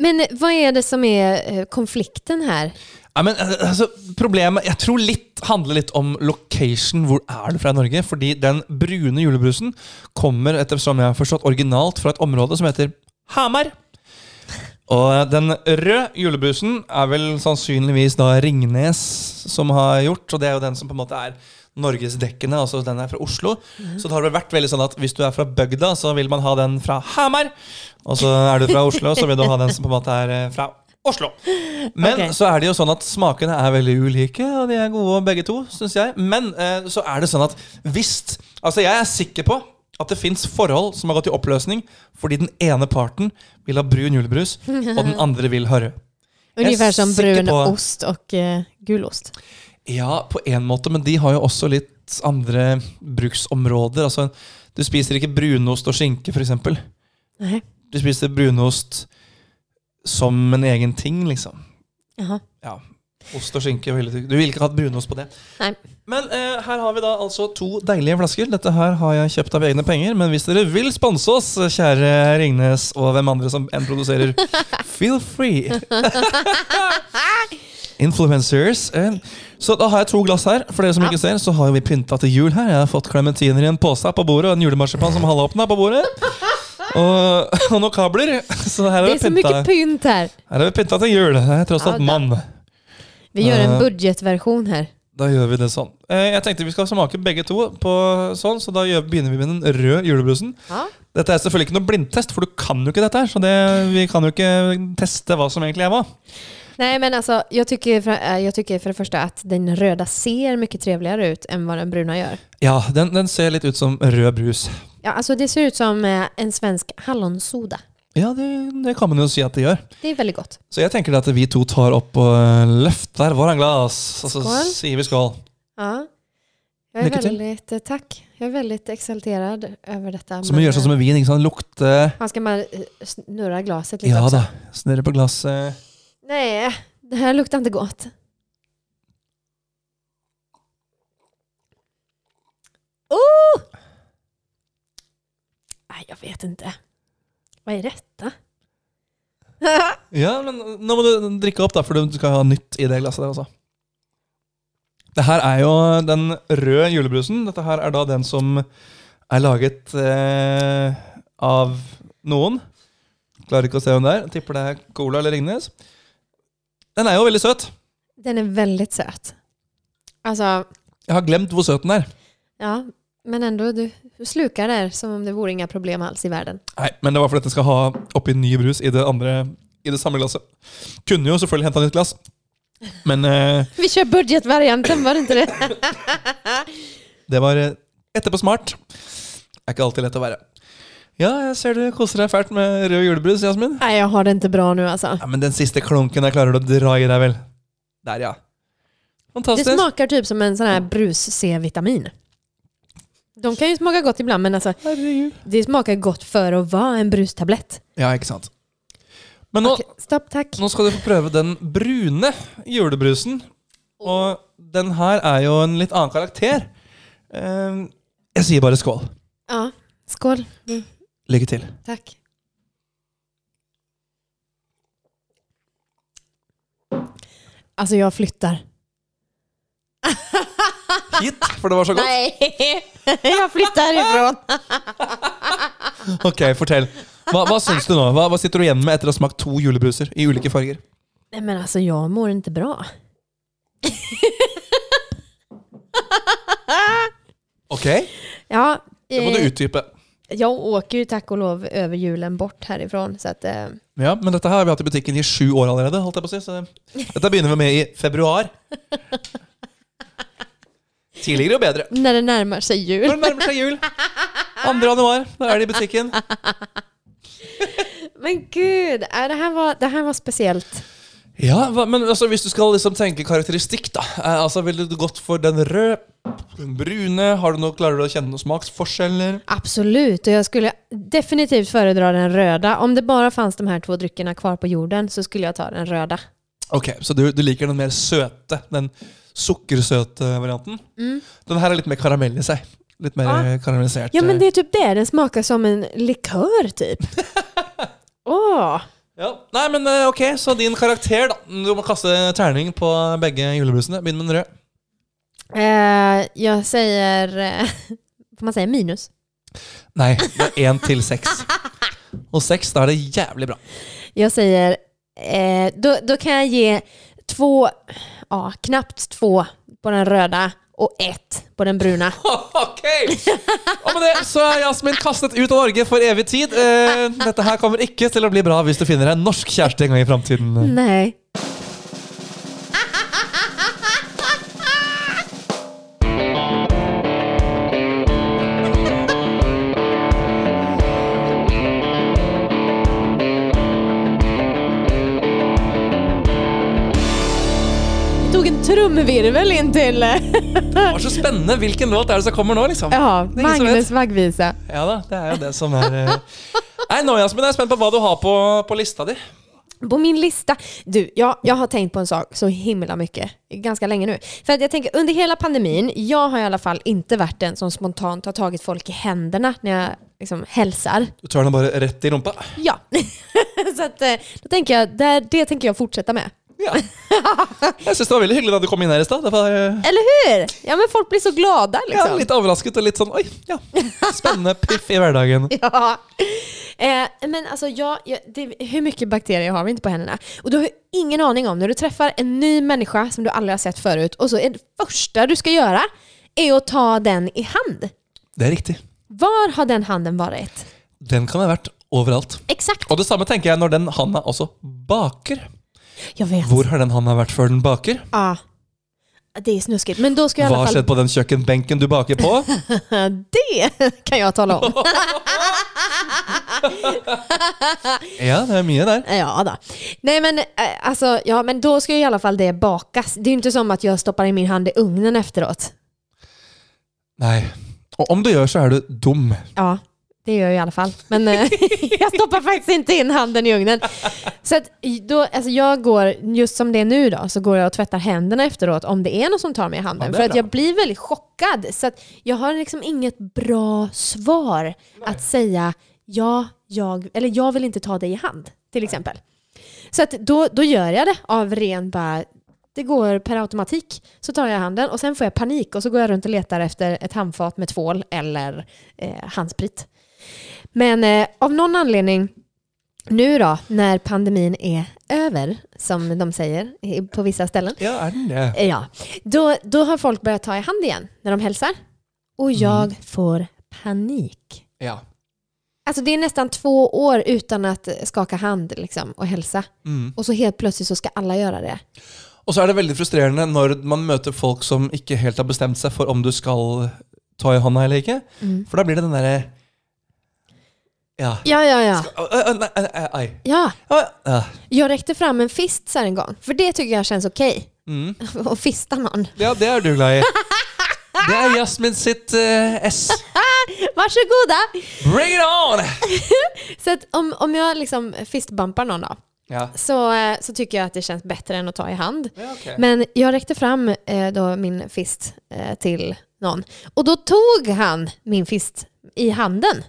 Men hva er det som är eh, konflikten her? Ja, men eh, altså, Problemet Jeg tror litt handler litt om location. Hvor er du fra i Norge? Fordi den brune julebrusen kommer etter som jeg har forstått originalt fra et område som heter Hamar. Og den røde julebrusen er vel sannsynligvis da Ringnes som har gjort, og det er jo den som på en måte er norgesdekkende, altså den er fra Oslo. Så det har vel vært veldig sånn at hvis du er fra bygda, så vil man ha den fra Hamar. Og så er du fra Oslo, så vil du ha den som på en måte er eh, fra Oslo. Men okay. så er det jo sånn at smakene er veldig ulike, og de er gode begge to, syns jeg. Men eh, så er det sånn at hvis Altså, jeg er sikker på at det fins forhold som har gått i oppløsning fordi den ene parten vil ha brun julebrus, og den andre vil ha rød. Ungefär som brun på- ost og uh, gulost. Ja, på en måte, men de har jo også litt andre bruksområder. Altså, du spiser ikke brunost og skinke, f.eks. Du spiser brunost som en egen ting, liksom. Jaha. Ja. Ost og skinke. veldig tykk. du vil ikke ha brunost på det. Nei. Men eh, her har vi da altså to deilige flasker. Dette her har jeg kjøpt av egne penger. Men hvis dere vil sponse oss, kjære Ringnes og hvem andre som enn produserer, feel free. Influencers. Eh, Så da har jeg to glass her. For dere som Ja. ikke ser, så har vi pynta til jul her. Jeg har fått klementiner i en pose på bordet og en julemarsipan som halvåpna på bordet. Og, og noen kabler. Så her Det har är så pynta, mycket pynt her. her har vi pynta til jul. Jeg er tross alt mann. Vi gjør en budgetversjon her. Da gjør vi det sånn. Eh, Jeg tenkte vi skal smake begge to på sånn, så da begynner vi med den røde julebrusen. Ja. Dette er selvfølgelig ikke noe blindtest, for du kan jo ikke dette her. Så det, vi kan jo ikke teste hva som egentlig er hva. Nei, men altså, jeg tycker, för, eh, tycker för det første at den røde ser mye triveligere ut enn hva den brune gjør. Ja, den, den ser litt ut som rød brus. Ja, altså det ser ut som eh, en svensk hallonsoda. Ja, det, det kan man jo si at det gjør. Det er veldig godt. Så jeg tenker at vi to tar opp og eh, løfter våre glass, og så Skål. sier vi skål. Ja. Jeg er väldigt, eh, tack. Jag är väldigt exalterad över. Så man gjør sånn som med vin. ikke sant? Lukte Man skal bare snurre glasset glaset lite Ja også. da. Snurre på glasset. Nei, det her lukter ikke godt. Oh! Nei, jeg vet inte. Vad er rette? Ja, men nå må du drikke opp, da, for du skal ha nytt i det glasset der også. Det her er jo den røde julebrusen. Dette her er da den som er laget eh, av noen. Klarer ikke å se hvem det er. Tipper det er Cola eller Ringnes. Den er jo veldig søt. Den er veldig søt. Altså Jeg har glemt hvor søt den er. ja, men enda, du, du slukar der, som om det vore inga problem alls i verden. Nei, Men det var fordi den skal ha oppi ny brus i det andre I det samme glasset. Kunne jo selvfølgelig henta nytt glass, men eh, Vi kjører budgetvarianten, var det ikke det? Det var eh, etterpå smart. Er ikke alltid lett å være. Ja, jeg ser du koser deg fælt med rød julebrus, Jasmin. Nei, jeg har det ikke bra nu altså. Ja, Men den siste klunken der klarer du å dra i deg, vel? Der, ja. Det Fantastisk. smakar typ som en sånn her brus-C-vitamin. De kan ju smaka gott ibland, men alltså, Herregud. det smakar gott för att vara en brustablett. Ja, ikke sant. Men nå, Okej, stopp, takk. nå skal du få prøve den brune julebrusen. Og den her er jo en litt annen karakter. Eh, Jeg sier bare skål. Ja, skål. Mm, Lykke til. takk. Alltså jag flyttar. Hit, for det var så godt. Nei, jeg har flytta herifra. Ok, fortell. Hva, hva syns du nå? Hva, hva sitter du igjen med etter å ha smakt to julebruser i ulike farger? Nej men altså, jeg mår ikke bra. Ok, Ja, det må du eh, utdype. Jeg åker jo takk og lov over julen bort herifra. Så att, eh, Ja, men dette her har vi hatt i butikken i sju år allerede. holdt jeg på å si, så Dette begynner vi med i februar. Tidligere og bedre. Når det nærmer seg jul. Når det nærmer seg jul. 2. januar, da er det i butikken. Men gud, äh, det, her, var, det her var spesielt. Ja, men altså, Hvis du skal liksom tenke karakteristikk, da eh, altså Ville du gått for den røde, den brune? Har du noe, Klarer du å kjenne noen smaksforskjeller? Absolut, og jeg skulle definitivt foredra den røde. Om det bare fanns de her to drikkene kvar på jorden så skulle jeg ta den røde. Ok, Så du, du liker den mer søte, den sukkersøte varianten? Den her er litt mer karamell i seg. Litt mer ah. karamellisert. Ja men eh. det er typ det, den smaker som en likør, typ. Åh! Ja. Nei, men eh, ok, så din karakter, da. Du må kaste terning på begge julebrusene. Begynn med den røde. Uh, jeg sier uh, får man si minus? Nei, det er én til seks. Og seks, da er det jævlig bra. Jeg sier eh, då, då kan jeg ge två, ja knappt två på den röda och ett på den bruna. Ok! Og med det så er Jasmin kastet ut av Norge for evig tid. Eh, dette her kommer ikke til å bli bra hvis du finner en norsk kjæreste en gang i framtiden. Nej. Tog inn eh, Det var så spennende. Hvilken låt er det som kommer nå, liksom? ja, Magnus Magvise. Ja da, det er jo det som er eh. Nei, nå Jasmin, jeg er spent på hva du har på, på lista di. På min lista, du, jag, jag har tenkt på en sak så himla mycket, ganska länge nu. För att jag tänker, under hela pandemin, jag har i alla fall inte varit den som spontant har tagit folk i händerna när jag liksom hälsar. Du tar den bare rett i rumpa. Ja. så att, eh, då tänker jag, det, det tänker jag fortsätta med. Ja. Jeg syns det var veldig hyggelig da du kom inn her i stad. Eh, Eller hur? Ja men folk blir så glade, liksom. ja, litt overrasket og litt sånn oi, ja. Spennende piff i hverdagen. Ja. Eh, men alltså jag, hur mycket bakterier har vi inte på händerna? Och du har ingen aning om när du träffar en ny människa som du aldrig har sett förut och så är det första du ska göra är att ta den i hand. Det er riktig. Var har den handen varit? Den kan ha vært overalt. Exakt. Og det samme tenker jeg når den handa også baker. Jag vet. Hvor har den handa vært før den baker? Ja. Det är snuskigt. Men då ska jag i Hva alla har fall... skjedd på den kjøkkenbenken du baker på? Det kan jag tala om. Ja, det er mye der. Ja då. Nej men eh, alltså, ja men då ska ju i alla fall det bakas. Det är ju inte som att jag stoppar in min hand i ugnen efteråt. Nei. Og om du gjør, så er du dum. Ja, det gör jag i alla fall. Men eh, jag stoppar faktiskt inte in handen i ugnen. Så att då, alltså jag går, just som det är nu då, så går jag och tvättar händerna efteråt om det är någon som tar mig i handen. Ja, För att bra. jag blir väldigt chockad. Så att jag har liksom inget bra svar att säga ja, jag, eller jag vill inte ta dig i hand, till exempel. Så att då, då gör jag det av ren bara, det går per automatik. Så tar jag handen och sen får jag panik och så går jag runt och letar efter ett handfat med tvål eller eh, handsprit. Men eh, av någon anledning, nu då, när pandemin är över, som de säger på vissa ställen, Ja, er den det? eh, ja, då, då har folk börjat ta i hand igen när de hälsar. Och jag får panik. Ja. Alltså det är nästan två år utan att skaka hand liksom, och hälsa. Mm. Och så helt plötsligt så ska alla göra det. Og så er det veldig frustrerende når man møter folk som ikke helt har bestemt seg for om du skal ta i hånda eller ikke. Mm. For da blir det den derre Ja. Ja, ja, ja. Ska, uh, uh, uh, ja. Å. Jag räckte fram en fist så här en gång, för det tycker jag känns okej. Mm. Att fista någon. ja, det er du glad i. Det er Jasmin sitt uh, S. Varsågoda! Bring it on! Så om, om jag liksom fistbumpar någon då, Ja. så, eh, så tycker jag att det känns bättre än att ta i hand. ja okay. Men jag räckte fram eh, då min fist eh, till någon och då tog han min fist i handen.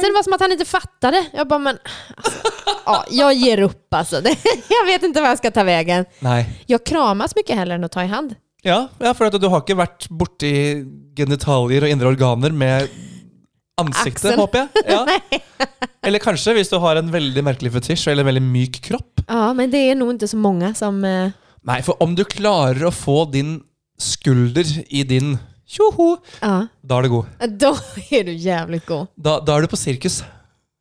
Så det var som att han inte fattade. Jag bara, men alltså, ja, jag ger upp alltså. Det, jag vet inte vad jag ska ta vägen. Nej. Jag kramas mycket hellre än att ta i hand. Ja, ja, for du har ikke vært borti genitalier og indre organer med ansiktet, Aksel. håper jeg. Ja. Eller kanskje hvis du har en veldig merkelig fetisj eller en veldig myk kropp. Ja, men det är nog inte så många som... Eh, Nei, for om du klarer å få din skulder i din tjoho, Ja. da er du god. Da er du jævlig god. Da, da er du på sirkus.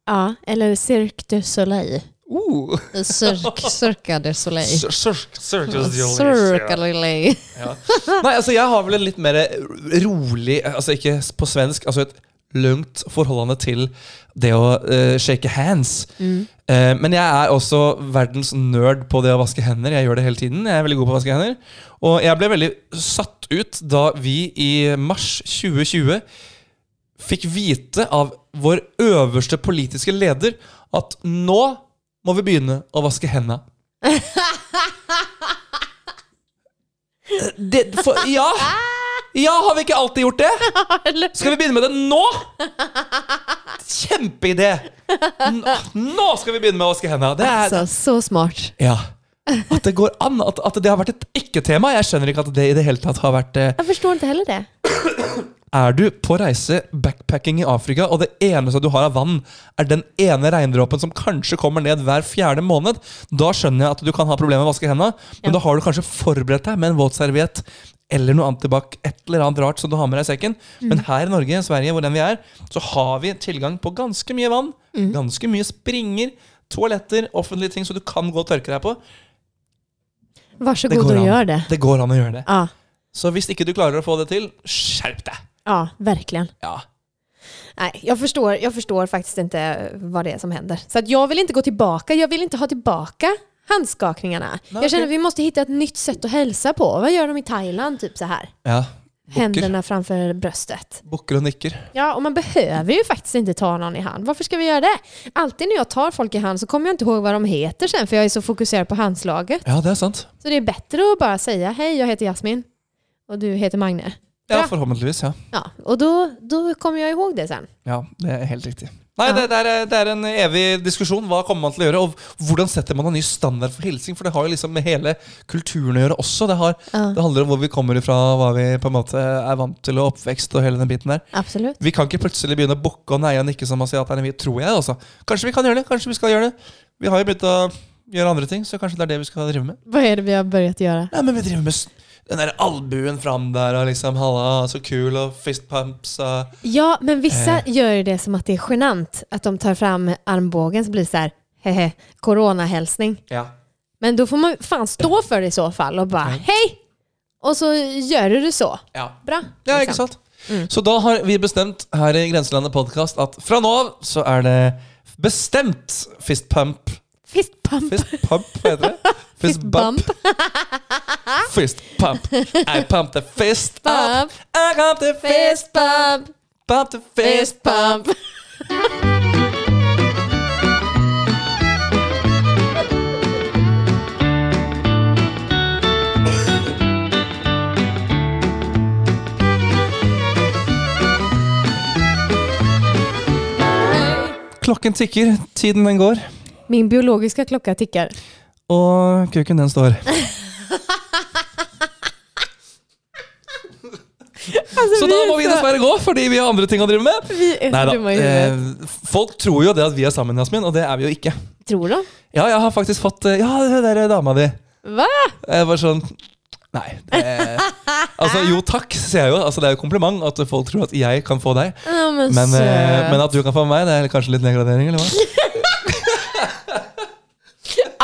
Ja, eller Cirque du Soleil. Uh. Cirque, Cirque du Soleil. Cirque, Cirque du Soleil. Ja. Nei, altså jeg har vel en litt mer rolig Altså ikke på svensk, altså et lugnt forholdene til det å uh, shake hands. Eh, men jeg er også verdens nerd på det å vaske hender. Jeg gjør det hele tiden. Jeg er veldig god på å vaske hender. Og jeg ble veldig satt ut da vi i mars 2020 fikk vite av vår øverste politiske leder at nå må vi begynne å vaske hendene. Det, for, ja! Ja, har vi ikke alltid gjort det? Skal vi begynne med det nå? Kjempeidé! Nå skal vi begynne med å vaske hendene. Det er, Så, så smart. ja. At det går an. At, at det har vært et ikke-tema. Jeg skjønner ikke at det i det hele tatt har vært eh, forstår ikke inte heller det. Er du på reise backpacking i Afrika, og det eneste du har av vann, er den ene regndråpen som kanskje kommer ned hver fjerde måned, da skjønner jeg at du kan ha problemer med å vaske hendene, men Ja. da har du kanskje forberedt deg med en våtserviett eller noe antibac, et eller annet rart som du har med deg i sekken. Men her i Norge, Sverige, hvor den vi er, så har vi tilgang på ganske mye vann, ganske mye springer, toaletter, offentlige ting som du kan gå og tørke deg på. Vær så god, och an. gör det. Det går an å gjøre det. Ja, Så hvis ikke du klarer å få det til, skjerp deg! ja verkligen. Ja. Nej, jag förstår, jag förstår faktiskt inte vad det är som händer. Så att jag vill inte gå tillbaka. Jag vill inte ha tillbaka handskakningarna. Nej, jag känner att vi måste hitta ett nytt sätt att hälsa på. Vad gör de i Thailand? Typ så här. ja. Bukker. Händerna framför bröstet. Og nikker. Ja, och man behöver ju faktiskt inte ta någon i hand. Varför ska vi göra det? Alltid när jag tar folk i hand så kommer jag inte ihåg vad de heter sen för jag är så fokuserad på handslaget. Ja, det er sant. Så det är bättre att bara säga hej, jag heter Jasmin och du heter Magne. Ja, Ja. forhåpentligvis. Ja. Ja, och då, då kommer jag ihåg det sen. ja, det er helt riktig. Nei, det, det, er, det er en evig diskusjon. Hva kommer man til å gjøre? Og hvordan setter man en ny standard for hilsing? For det har jo liksom med hele kulturen å gjøre også. Det, har, Ja, det handler om hvor vi kommer ifra, hva vi på en måte er vant til, og oppvekst og hele den biten der. Absolutt. Vi kan ikke plutselig begynne å bukke og neie og nikke som asiaterne, vi, tror jeg. også. Kanskje vi kan gjøre det, kanskje vi skal gjøre det. Vi har jo begynt å gjøre andre ting, så kanskje det er det vi skal drive med. Hva er det vi har begynt å gjøre? Nei, men vi driver med den der albuen fram der og liksom halla, så kul, og fist pumps og Ja, men vissa Eh. gjør det som at det er genant. at de tar fram armbågen så blir det sånn he-he, coronahälsning. Ja. Men da får man fan stå for det i så fall og bare 'hei', og så gjør du det så. ja. Bra. Ja, ikke liksom. sant? Mm. Så da har vi bestemt her i Grenselandet podkast at fra nå av så er det bestemt fist pump. Fist pump. Fist pump, heter det? Fist bump. Fist pump. I pump the fist bump, Pump. I pump the fist bump, pump. pump the fist pump. Klokken tikker, tiden den går, Min biologiske klocka tickar. Og kuken den står. Altså, Så da må vi dessverre gå, fordi vi har andre ting å drive med. Neida, eh, folk tror jo det at vi er sammen, Jasmin, og det er vi jo ikke. Tror du? Ja, jeg har faktisk fått eh, Ja, det der er dama di. Hva? Jeg var sånn Nei. Det, altså, jo takk, sier jeg jo. Altså, det er jo kompliment at folk tror at jeg kan få deg. Ja, men, Men, eh, men at du kan få meg, det er kanskje litt nedgradering, eller hva?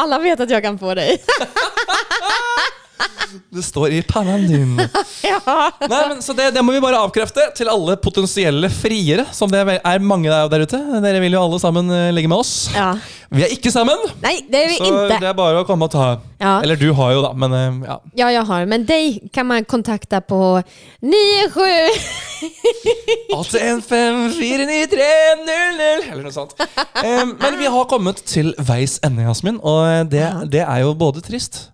Alla vet att jag kan få dig. Det står i pannen din. ja. Nei, men, så det, det må vi bare avkrefte til alle potensielle friere, som det er mange der ute. Dere vil jo alle sammen eh, ligge med oss. ja. Vi er ikke sammen, Nei, det er vi så inte. det er bare å komme og ta. Ja. Eller du har jo, da, men eh, ja. Ja, jeg har. Men deg kan man kontakte på 97... 81549300 Eller noe sånt. um, men vi har kommet til veis ende, Jasmin, og det, det er jo både trist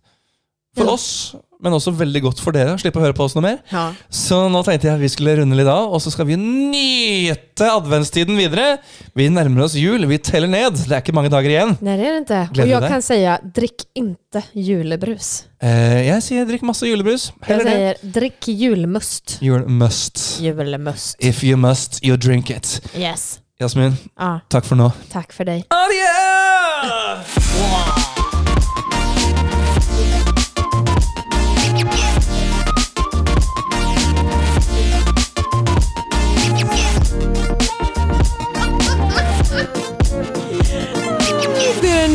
for oss, men også veldig godt for dere Slipp slippe å høre på oss noe mer. Ja. Så nå tenkte jeg vi skulle runde litt av, og så skal vi nyte adventstiden videre. Vi nærmer oss jul, vi teller ned. Det er ikke mange dager igjen. Nei, det er det ikke. Gleder og jeg deg. kan si drikk inte julebrus. Eh, jeg sier drikk masse julebrus. Heller jeg sier drikk julemust. Julemust. Julemust. If you must, you drink it. Yes. Jasmin, ah. takk for nå. Takk for deg. Adjø!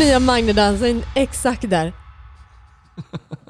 jag Magne dansa in exakt där.